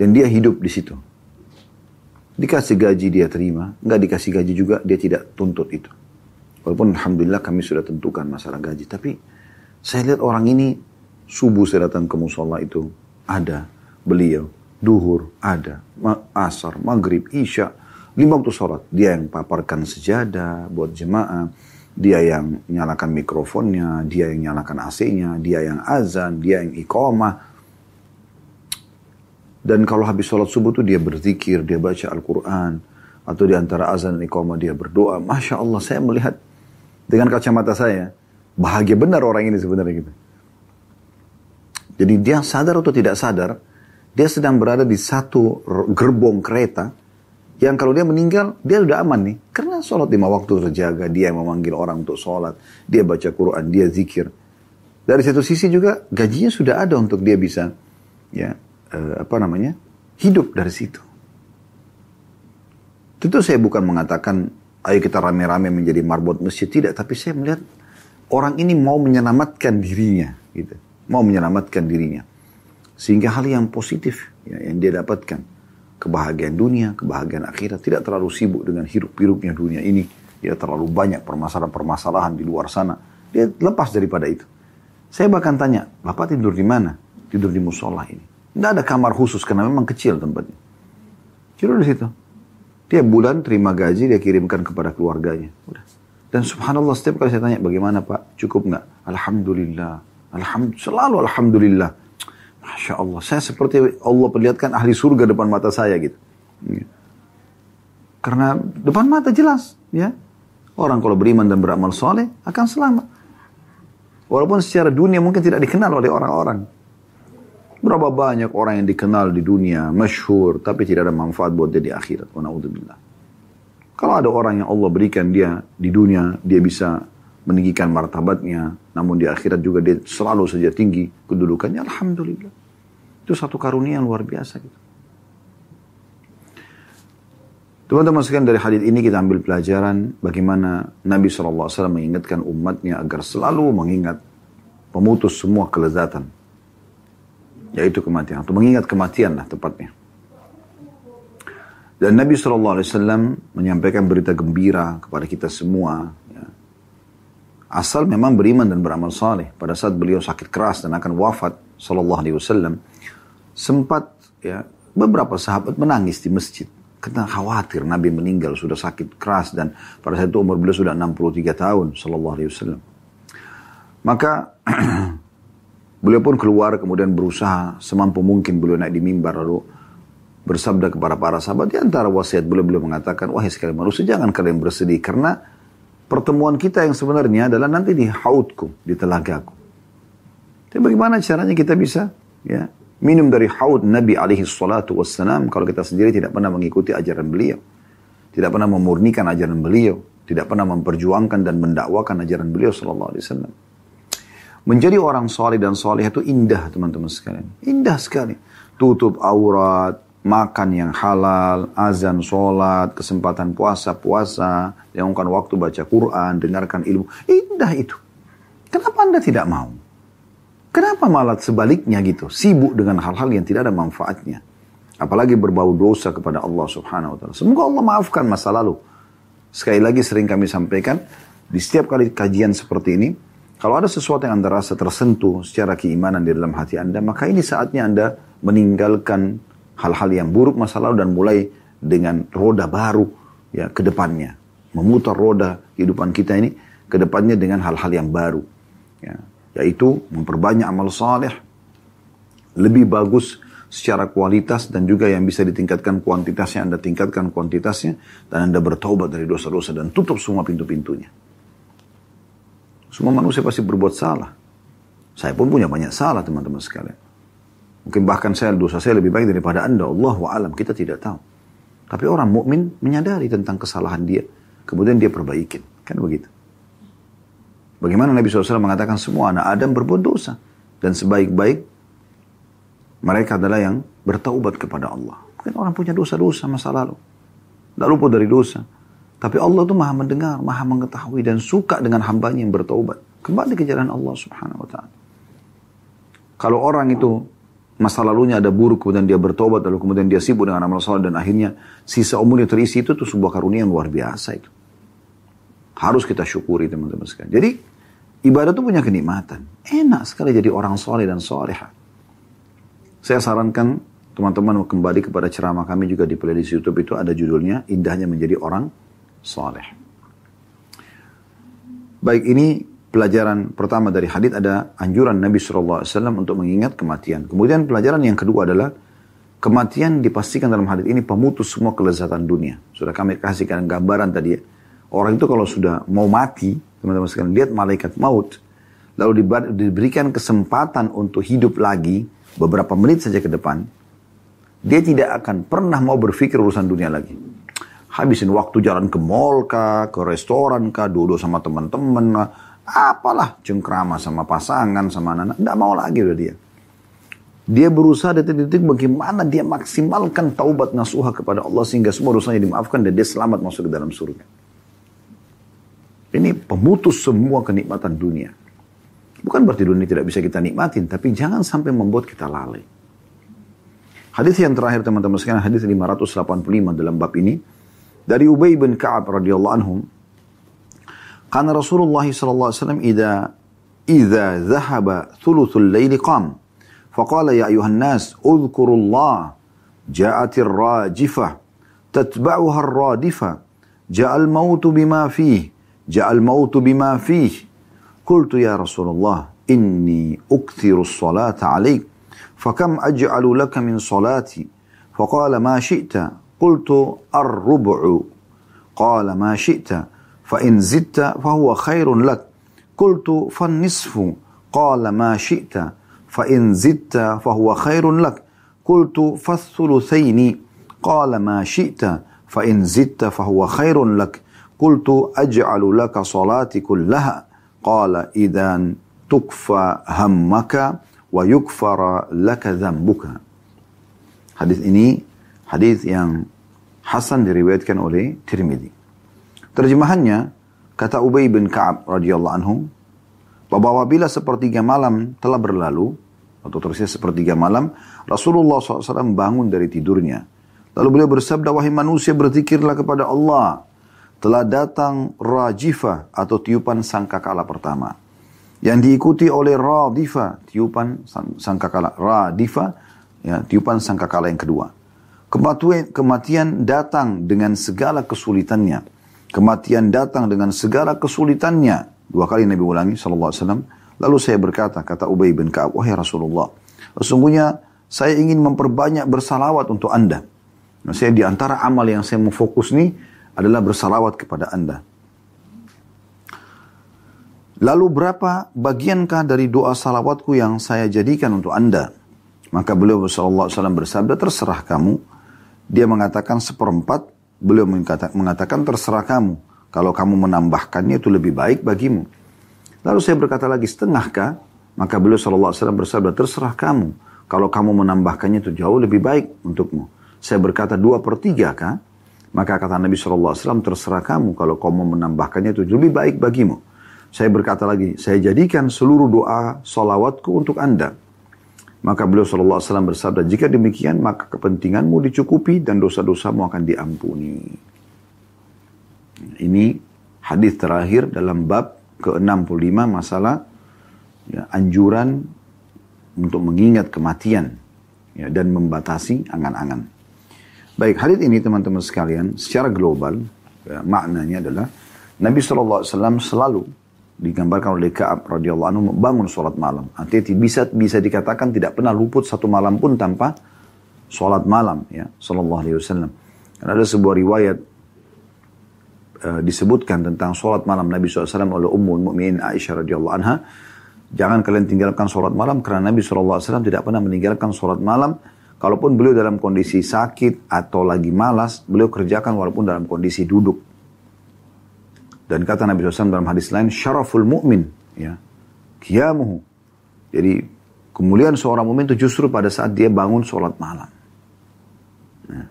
Speaker 1: Dan dia hidup di situ. Dikasih gaji dia terima, nggak dikasih gaji juga dia tidak tuntut itu. Walaupun Alhamdulillah kami sudah tentukan masalah gaji. Tapi saya lihat orang ini subuh saya datang ke musola itu ada beliau. Duhur ada, asar, maghrib, isya, lima waktu sholat. Dia yang paparkan sejadah buat jemaah. Dia yang nyalakan mikrofonnya, dia yang nyalakan AC-nya, dia yang azan, dia yang iqamah. Dan kalau habis sholat subuh itu dia berzikir, dia baca Al-Quran. Atau di antara azan dan iqamah dia berdoa. Masya Allah saya melihat dengan kacamata saya. Bahagia benar orang ini sebenarnya gitu. Jadi dia sadar atau tidak sadar, dia sedang berada di satu gerbong kereta yang kalau dia meninggal, dia sudah aman nih. Karena sholat lima waktu terjaga, dia memanggil orang untuk sholat, dia baca Quran, dia zikir. Dari satu sisi juga gajinya sudah ada untuk dia bisa ya eh, apa namanya hidup dari situ. Tentu saya bukan mengatakan ayo kita rame-rame menjadi marbot masjid tidak, tapi saya melihat orang ini mau menyelamatkan dirinya, gitu, mau menyelamatkan dirinya, sehingga hal yang positif ya, yang dia dapatkan, kebahagiaan dunia, kebahagiaan akhirat, tidak terlalu sibuk dengan hirup-hirupnya dunia ini, dia terlalu banyak permasalahan-permasalahan di luar sana, dia lepas daripada itu. Saya bahkan tanya, bapak tidur di mana? Tidur di musola ini. Tidak ada kamar khusus karena memang kecil tempatnya. Tidur di situ. Tiap bulan terima gaji dia kirimkan kepada keluarganya. Udah. Dan subhanallah setiap kali saya tanya bagaimana pak cukup nggak? Alhamdulillah. Alhamdulillah. Selalu alhamdulillah. Masya Allah. Saya seperti Allah perlihatkan ahli surga depan mata saya gitu. Karena depan mata jelas. ya Orang kalau beriman dan beramal soleh akan selamat. Walaupun secara dunia mungkin tidak dikenal oleh orang-orang. Berapa banyak orang yang dikenal di dunia, masyhur, tapi tidak ada manfaat buat dia di akhirat. Wa Kalau ada orang yang Allah berikan dia di dunia, dia bisa meninggikan martabatnya, namun di akhirat juga dia selalu saja tinggi kedudukannya, Alhamdulillah. Itu satu karunia yang luar biasa gitu. Teman-teman sekalian dari hadis ini kita ambil pelajaran bagaimana Nabi SAW mengingatkan umatnya agar selalu mengingat pemutus semua kelezatan yaitu kematian atau mengingat kematian lah tepatnya. Dan Nabi SAW menyampaikan berita gembira kepada kita semua. Ya. Asal memang beriman dan beramal saleh. Pada saat beliau sakit keras dan akan wafat SAW, sempat ya beberapa sahabat menangis di masjid. Karena khawatir Nabi meninggal sudah sakit keras dan pada saat itu umur beliau sudah 63 tahun SAW. Maka Beliau pun keluar kemudian berusaha semampu mungkin beliau naik di mimbar lalu bersabda kepada para sahabat di antara wasiat beliau beliau mengatakan wahai sekalian manusia jangan kalian bersedih karena pertemuan kita yang sebenarnya adalah nanti di haudku di telagaku. Tapi bagaimana caranya kita bisa ya minum dari haud Nabi alaihi salatu wassalam kalau kita sendiri tidak pernah mengikuti ajaran beliau. Tidak pernah memurnikan ajaran beliau, tidak pernah memperjuangkan dan mendakwakan ajaran beliau sallallahu alaihi wasallam. Menjadi orang soleh dan soleh itu indah teman-teman sekalian. Indah sekali. Tutup aurat, makan yang halal, azan, sholat, kesempatan puasa, puasa, lakukan waktu baca Quran, dengarkan ilmu. Indah itu. Kenapa anda tidak mau? Kenapa malah sebaliknya gitu? Sibuk dengan hal-hal yang tidak ada manfaatnya. Apalagi berbau dosa kepada Allah subhanahu wa ta'ala. Semoga Allah maafkan masa lalu. Sekali lagi sering kami sampaikan, di setiap kali kajian seperti ini, kalau ada sesuatu yang Anda rasa tersentuh secara keimanan di dalam hati Anda, maka ini saatnya Anda meninggalkan hal-hal yang buruk masa lalu dan mulai dengan roda baru ya ke depannya. Memutar roda kehidupan kita ini ke depannya dengan hal-hal yang baru. Ya, yaitu memperbanyak amal saleh lebih bagus secara kualitas dan juga yang bisa ditingkatkan kuantitasnya, Anda tingkatkan kuantitasnya dan Anda bertobat dari dosa-dosa dan tutup semua pintu-pintunya. Semua manusia pasti berbuat salah. Saya pun punya banyak salah teman-teman sekalian. Mungkin bahkan saya dosa saya lebih baik daripada anda. Allah alam kita tidak tahu. Tapi orang mukmin menyadari tentang kesalahan dia. Kemudian dia perbaikin. Kan begitu. Bagaimana Nabi SAW mengatakan semua anak Adam berbuat dosa. Dan sebaik-baik mereka adalah yang bertaubat kepada Allah. Mungkin orang punya dosa-dosa masa lalu. Tidak luput dari dosa. Tapi Allah itu maha mendengar, maha mengetahui dan suka dengan hambanya yang bertaubat. Kembali ke jalan Allah subhanahu wa ta'ala. Kalau orang itu masa lalunya ada buruk kemudian dia bertobat lalu kemudian dia sibuk dengan amal soleh dan akhirnya sisa umurnya terisi itu tuh sebuah karunia yang luar biasa itu. Harus kita syukuri teman-teman sekalian. Jadi ibadah itu punya kenikmatan. Enak sekali jadi orang soleh dan soleha. Saya sarankan teman-teman kembali kepada ceramah kami juga di playlist YouTube itu ada judulnya Indahnya Menjadi Orang Soleh. Baik ini pelajaran pertama dari hadis ada anjuran Nabi SAW untuk mengingat kematian. Kemudian pelajaran yang kedua adalah kematian dipastikan dalam hadis ini pemutus semua kelezatan dunia. Sudah kami kasihkan gambaran tadi ya. Orang itu kalau sudah mau mati, teman-teman sekalian, lihat malaikat maut, lalu diberikan kesempatan untuk hidup lagi beberapa menit saja ke depan, dia tidak akan pernah mau berpikir urusan dunia lagi habisin waktu jalan ke mall kah, ke restoran kah, duduk sama teman-teman apalah cengkrama sama pasangan sama anak, tidak mau lagi udah dia. Dia berusaha detik-detik bagaimana dia maksimalkan taubat nasuha kepada Allah sehingga semua dosanya dimaafkan dan dia selamat masuk ke dalam surga. Ini pemutus semua kenikmatan dunia. Bukan berarti dunia tidak bisa kita nikmatin, tapi jangan sampai membuat kita lalai. Hadis yang terakhir teman-teman sekalian, hadis 585 dalam bab ini dari Ubay bin Ka'ab radhiyallahu anhum كان رسول الله صلى الله عليه وسلم إذا إذا ذهب ثلث الليل قام فقال يا أيها الناس اذكروا الله جاءت الراجفة تتبعها الرادفة جاء الموت بما فيه جاء الموت بما فيه. قلت يا رسول الله إني أكثر الصلاة عليك فكم أجعل لك من صلاتي؟ فقال ما شئت. قلت الربع. قال ما شئت. فإن زدت فهو خير لك. قلت فالنصف. قال ما شئت. فإن زدت فهو خير لك. قلت فالثلثين. قال ما شئت. فإن زدت فهو خير لك. Qultu aj'alu laka salati kullaha. Qala idan tukfa hammaka wa yukfara laka dhambuka. Hadis ini hadis yang hasan diriwayatkan oleh Tirmidzi. Terjemahannya kata Ubay bin Ka'ab radhiyallahu anhu bahwa bila sepertiga malam telah berlalu atau tersisa sepertiga malam Rasulullah SAW bangun dari tidurnya. Lalu beliau bersabda, wahai manusia berzikirlah kepada Allah. Telah datang rajifah atau tiupan sangkakala pertama. Yang diikuti oleh radifa, tiupan sangkakala. Radifa, ya, tiupan sangkakala yang kedua. Kematian, kematian datang dengan segala kesulitannya Kematian datang dengan segala kesulitannya. Dua kali Nabi ulangi sallallahu alaihi. Lalu saya berkata, kata Ubay bin Ka'ab, wahai Rasulullah, sesungguhnya saya ingin memperbanyak bersalawat untuk anda. Nah, saya di antara amal yang saya mau fokus nih adalah bersalawat kepada anda. Lalu berapa bagiankah dari doa salawatku yang saya jadikan untuk anda? Maka beliau wasallam bersabda, terserah kamu. Dia mengatakan seperempat, Beliau mengatakan terserah kamu. Kalau kamu menambahkannya itu lebih baik bagimu. Lalu saya berkata lagi setengahkah? Maka beliau SAW bersabda terserah kamu. Kalau kamu menambahkannya itu jauh lebih baik untukmu. Saya berkata dua per tiga kah? Maka kata Nabi SAW terserah kamu. Kalau kamu menambahkannya itu lebih baik bagimu. Saya berkata lagi, saya jadikan seluruh doa salawatku untuk anda. Maka beliau SAW bersabda, jika demikian maka kepentinganmu dicukupi dan dosa-dosamu akan diampuni. Ini hadis terakhir dalam bab ke-65 masalah ya, anjuran untuk mengingat kematian ya, dan membatasi angan-angan. Baik, hadis ini teman-teman sekalian secara global ya, maknanya adalah Nabi SAW selalu digambarkan oleh Ka'ab radhiyallahu anhu membangun sholat malam. Artinya bisa bisa dikatakan tidak pernah luput satu malam pun tanpa sholat malam ya sallallahu alaihi wasallam. ada sebuah riwayat uh, disebutkan tentang sholat malam Nabi SAW oleh Ummul Mukminin Aisyah radhiyallahu anha. Jangan kalian tinggalkan sholat malam karena Nabi SAW tidak pernah meninggalkan sholat malam. Kalaupun beliau dalam kondisi sakit atau lagi malas, beliau kerjakan walaupun dalam kondisi duduk. Dan kata Nabi SAW dalam hadis lain, syaraful mu'min. Ya. Kiamuhu. Jadi kemuliaan seorang mukmin itu justru pada saat dia bangun sholat malam. Nah.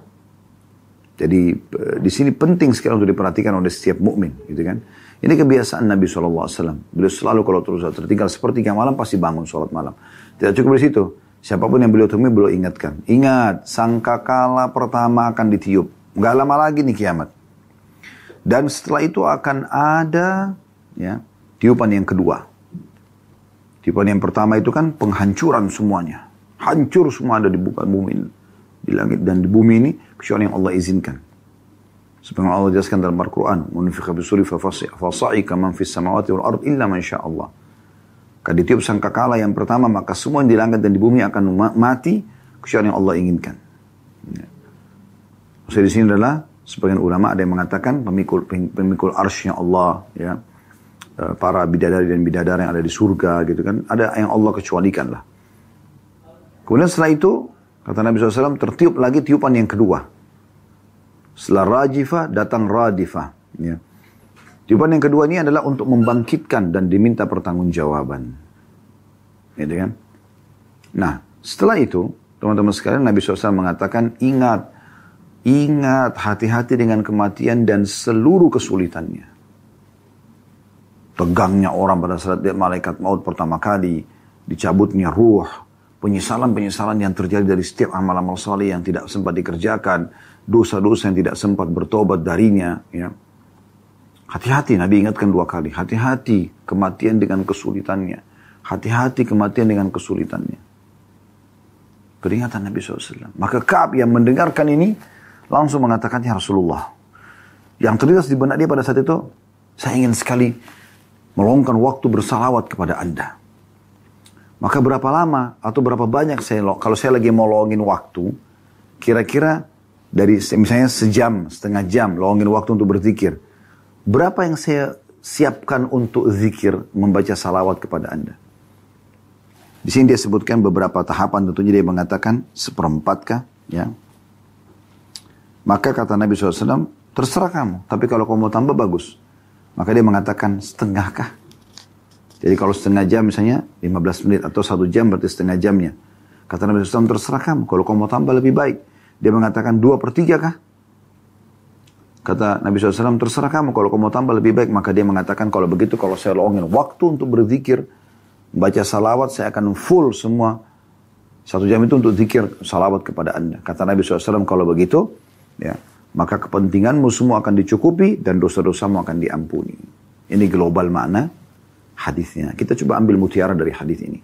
Speaker 1: Jadi eh, di sini penting sekali untuk diperhatikan oleh setiap mukmin, gitu kan? Ini kebiasaan Nabi SAW. Beliau selalu kalau terus tertinggal sepertiga malam pasti bangun sholat malam. Tidak cukup di situ. Siapa pun yang beliau temui beliau ingatkan. Ingat, sangka kala pertama akan ditiup. Gak lama lagi nih kiamat. Dan setelah itu akan ada ya tiupan yang kedua. Tiupan yang pertama itu kan penghancuran semuanya. Hancur semua ada di bukan bumi ini. Di langit dan di bumi ini kecuali yang Allah izinkan. Sebenarnya Allah jelaskan dalam Al-Quran, "Munfiqa bisuri fasa'ika man fis samawati wal ard illa man Allah." Kalau ditiup sangkakala yang pertama, maka semua yang di langit dan di bumi akan mati kecuali yang Allah inginkan. Ya. Maksudnya di sini adalah sebagian ulama ada yang mengatakan pemikul pemikul arsy Allah, ya e, para bidadari dan bidadari yang ada di surga gitu kan, ada yang Allah kecualikan lah. Kemudian setelah itu kata Nabi SAW tertiup lagi tiupan yang kedua. Setelah rajifah datang radifah. Ya. Jawaban yang kedua ini adalah untuk membangkitkan dan diminta pertanggungjawaban. Gitu kan? Nah, setelah itu, teman-teman sekalian, Nabi SAW mengatakan, ingat, ingat, hati-hati dengan kematian dan seluruh kesulitannya. Tegangnya orang pada saat dia malaikat maut pertama kali, dicabutnya ruh, penyesalan-penyesalan yang terjadi dari setiap amal-amal saleh yang tidak sempat dikerjakan, dosa-dosa yang tidak sempat bertobat darinya. Ya. Hati-hati, Nabi ingatkan dua kali. Hati-hati kematian dengan kesulitannya. Hati-hati kematian dengan kesulitannya. Peringatan Nabi SAW. Maka Kaab yang mendengarkan ini langsung mengatakannya Rasulullah. Yang terlintas di benak dia pada saat itu, saya ingin sekali meluangkan waktu bersalawat kepada anda. Maka berapa lama atau berapa banyak saya kalau saya lagi mau luangin waktu, kira-kira dari misalnya sejam, setengah jam, luangin waktu untuk berzikir. Berapa yang saya siapkan untuk zikir membaca salawat kepada Anda? Di sini dia sebutkan beberapa tahapan tentunya dia mengatakan seperempat kah? Ya. Maka kata Nabi SAW, terserah kamu. Tapi kalau kamu mau tambah bagus. Maka dia mengatakan setengah kah? Jadi kalau setengah jam misalnya 15 menit atau satu jam berarti setengah jamnya. Kata Nabi SAW terserah kamu. Kalau kamu mau tambah lebih baik. Dia mengatakan dua per tiga kah? Kata Nabi SAW, terserah kamu. Kalau kamu mau tambah lebih baik, maka dia mengatakan, kalau begitu, kalau saya longin waktu untuk berzikir, baca salawat, saya akan full semua. Satu jam itu untuk zikir salawat kepada anda. Kata Nabi SAW, kalau begitu, ya maka kepentinganmu semua akan dicukupi dan dosa-dosamu akan diampuni. Ini global makna hadisnya. Kita coba ambil mutiara dari hadis ini.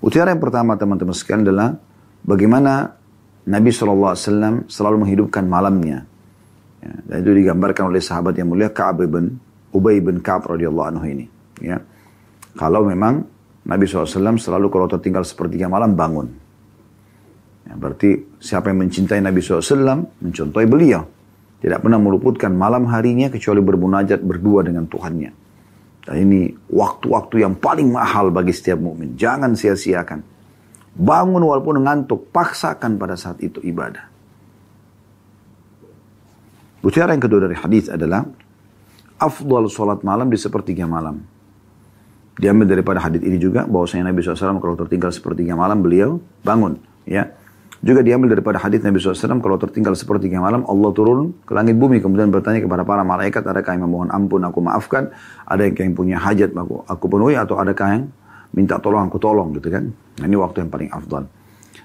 Speaker 1: Mutiara yang pertama teman-teman sekalian adalah bagaimana Nabi SAW selalu menghidupkan malamnya. Ya, dan itu digambarkan oleh sahabat yang mulia Ka'ab bin Ubay bin Ka'ab radhiyallahu anhu ini. Ya. Kalau memang Nabi SAW selalu kalau tertinggal sepertiga malam bangun. Ya, berarti siapa yang mencintai Nabi SAW mencontohi beliau. Tidak pernah meluputkan malam harinya kecuali bermunajat berdua dengan Tuhannya. Dan ini waktu-waktu yang paling mahal bagi setiap mukmin. Jangan sia-siakan. Bangun walaupun ngantuk, paksakan pada saat itu ibadah. Bicara yang kedua dari hadis adalah afdal sholat malam di sepertiga malam. Diambil daripada hadis ini juga bahwasanya Nabi SAW kalau tertinggal sepertiga malam beliau bangun. Ya, juga diambil daripada hadis Nabi SAW kalau tertinggal sepertiga malam Allah turun ke langit bumi kemudian bertanya kepada para malaikat adakah yang memohon ampun aku maafkan ada yang punya hajat aku, aku penuhi atau adakah yang minta tolong aku tolong gitu kan. Nah, ini waktu yang paling afdal.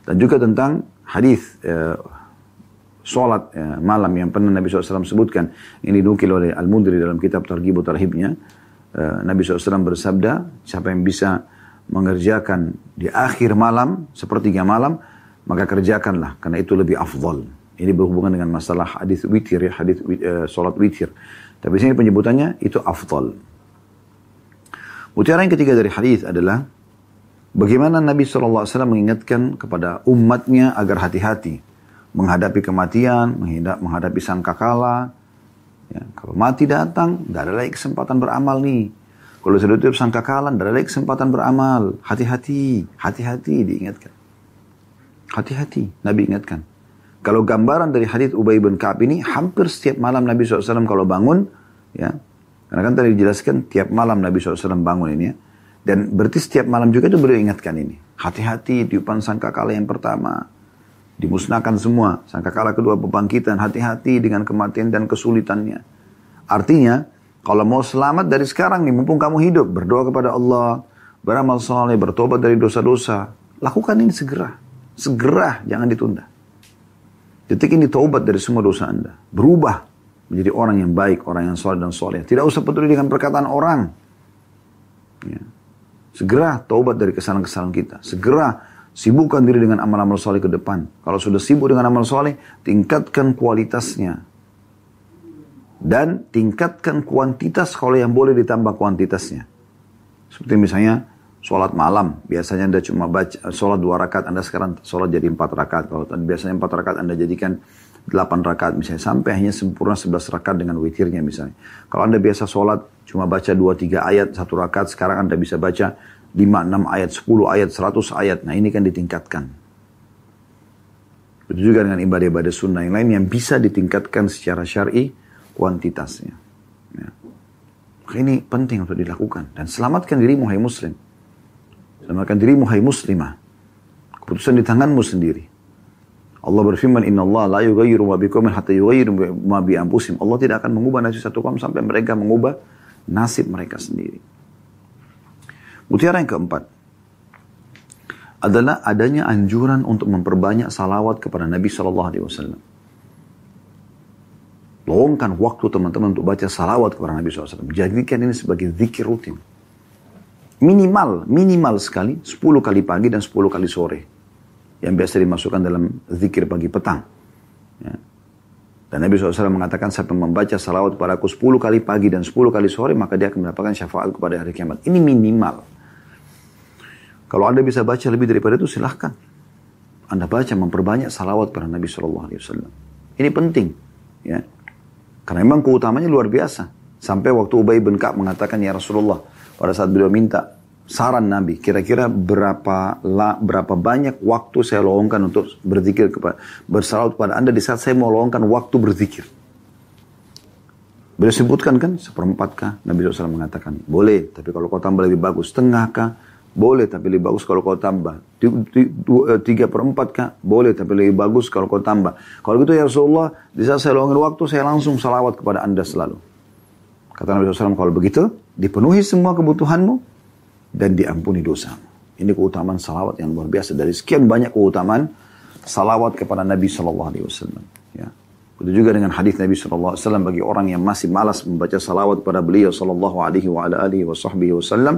Speaker 1: Dan juga tentang hadis eh, sholat eh, malam yang pernah Nabi SAW sebutkan ini dinukil oleh Al-Mundri dalam kitab Targhib Tarhibnya. Eh, Nabi SAW bersabda, siapa yang bisa mengerjakan di akhir malam, sepertiga malam, maka kerjakanlah karena itu lebih afdal. Ini berhubungan dengan masalah hadis witir ya, hadis uh, sholat witir. Tapi sini penyebutannya itu afdal. Mutiara yang ketiga dari hadis adalah bagaimana Nabi SAW mengingatkan kepada umatnya agar hati-hati menghadapi kematian, menghadapi sangkakala. Ya, kalau mati datang, tidak ada lagi kesempatan beramal nih. Kalau sudah tutup sangkakala, tidak ada lagi kesempatan beramal. Hati-hati, hati-hati diingatkan. Hati-hati, Nabi ingatkan. Kalau gambaran dari hadis Ubay bin Ka'ab ini, hampir setiap malam Nabi SAW kalau bangun, ya karena kan tadi dijelaskan tiap malam Nabi SAW bangun ini ya. Dan berarti setiap malam juga itu beliau ingatkan ini. Hati-hati tiupan sangkakala yang pertama. Dimusnahkan semua. Sangkakala kedua pembangkitan. Hati-hati dengan kematian dan kesulitannya. Artinya Kalau mau selamat dari sekarang nih, mumpung kamu hidup, berdoa kepada Allah, beramal soleh, bertobat dari dosa-dosa. Lakukan ini segera. Segera, jangan ditunda. Detik ini taubat dari semua dosa Anda. Berubah menjadi orang yang baik, orang yang soleh dan soleh. Tidak usah peduli dengan perkataan orang. Ya. Segera taubat dari kesalahan-kesalahan kita. Segera sibukkan diri dengan amal-amal soleh ke depan. Kalau sudah sibuk dengan amal soleh, tingkatkan kualitasnya. Dan tingkatkan kuantitas kalau yang boleh ditambah kuantitasnya. Seperti misalnya sholat malam. Biasanya Anda cuma baca sholat dua rakaat, Anda sekarang sholat jadi empat rakaat. Kalau biasanya empat rakaat Anda jadikan 8 rakaat misalnya sampai hanya sempurna 11 rakaat dengan witirnya misalnya. Kalau Anda biasa sholat cuma baca 2-3 ayat satu rakaat, sekarang Anda bisa baca 5, 6 ayat, 10 ayat, 100 ayat. Nah ini kan ditingkatkan. Begitu juga dengan ibadah-ibadah sunnah yang lain yang bisa ditingkatkan secara syari kuantitasnya. Ya. Maka ini penting untuk dilakukan. Dan selamatkan dirimu hai muslim. Selamatkan dirimu hai muslimah. Keputusan di tanganmu sendiri. Allah berfirman, Inna Allah la yugayiru ma biqawmin hatta yugayiru ma bi ampusim. Allah tidak akan mengubah nasib satu kaum sampai mereka mengubah nasib mereka sendiri. Mutiara yang keempat adalah adanya anjuran untuk memperbanyak salawat kepada Nabi Shallallahu Alaihi Wasallam. Lowongkan waktu teman-teman untuk baca salawat kepada Nabi SAW. Jadikan ini sebagai zikir rutin. Minimal, minimal sekali 10 kali pagi dan 10 kali sore yang biasa dimasukkan dalam zikir pagi petang. Ya. Dan Nabi SAW mengatakan siapa membaca salawat kepada aku 10 kali pagi dan 10 kali sore maka dia akan mendapatkan syafaat kepada hari kiamat. Ini minimal. Kalau Anda bisa baca lebih daripada itu silahkan. Anda baca memperbanyak salawat kepada Nabi SAW. Ini penting. Ya. Karena memang keutamanya luar biasa. Sampai waktu Ubay bin Ka'ab mengatakan ya Rasulullah. Pada saat beliau minta saran Nabi, kira-kira berapa la, berapa banyak waktu saya lowongkan untuk berzikir kepada bersalawat kepada Anda di saat saya mau lowongkan waktu berzikir. Beliau sebutkan kan seperempat kah? Nabi SAW mengatakan boleh, tapi kalau kau tambah lebih bagus setengah kah? Boleh, tapi lebih bagus kalau kau tambah. Eh, tiga per empat kah? Boleh, tapi lebih bagus kalau kau tambah. Kalau gitu ya Rasulullah, di saat saya lowongkan waktu, saya langsung salawat kepada anda selalu. Kata Nabi SAW, kalau begitu, dipenuhi semua kebutuhanmu, dan diampuni dosa. Ini keutamaan salawat yang luar biasa. Dari sekian banyak keutamaan salawat kepada Nabi Wasallam. Ya. Begitu juga dengan hadis Nabi Wasallam bagi orang yang masih malas membaca salawat pada beliau Wasallam.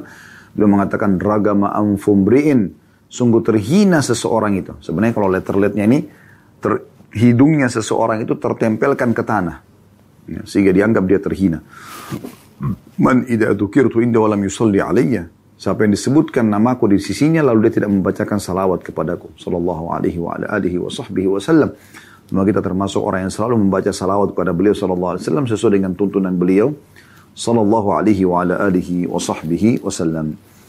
Speaker 1: Beliau mengatakan ragama amfumriin. Sungguh terhina seseorang itu. Sebenarnya kalau letter-letternya ini ter, hidungnya seseorang itu tertempelkan ke tanah. Ya, sehingga dianggap dia terhina. Man idza dzukirtu inda walam yusalli alayya Siapa yang disebutkan namaku di sisinya lalu dia tidak membacakan salawat kepadaku. Sallallahu alaihi wa alihi wa sahbihi wasallam. Maka kita termasuk orang yang selalu membaca salawat kepada beliau sallallahu alaihi wasallam sesuai dengan tuntunan beliau sallallahu alaihi wa alihi wa sahbihi wasallam.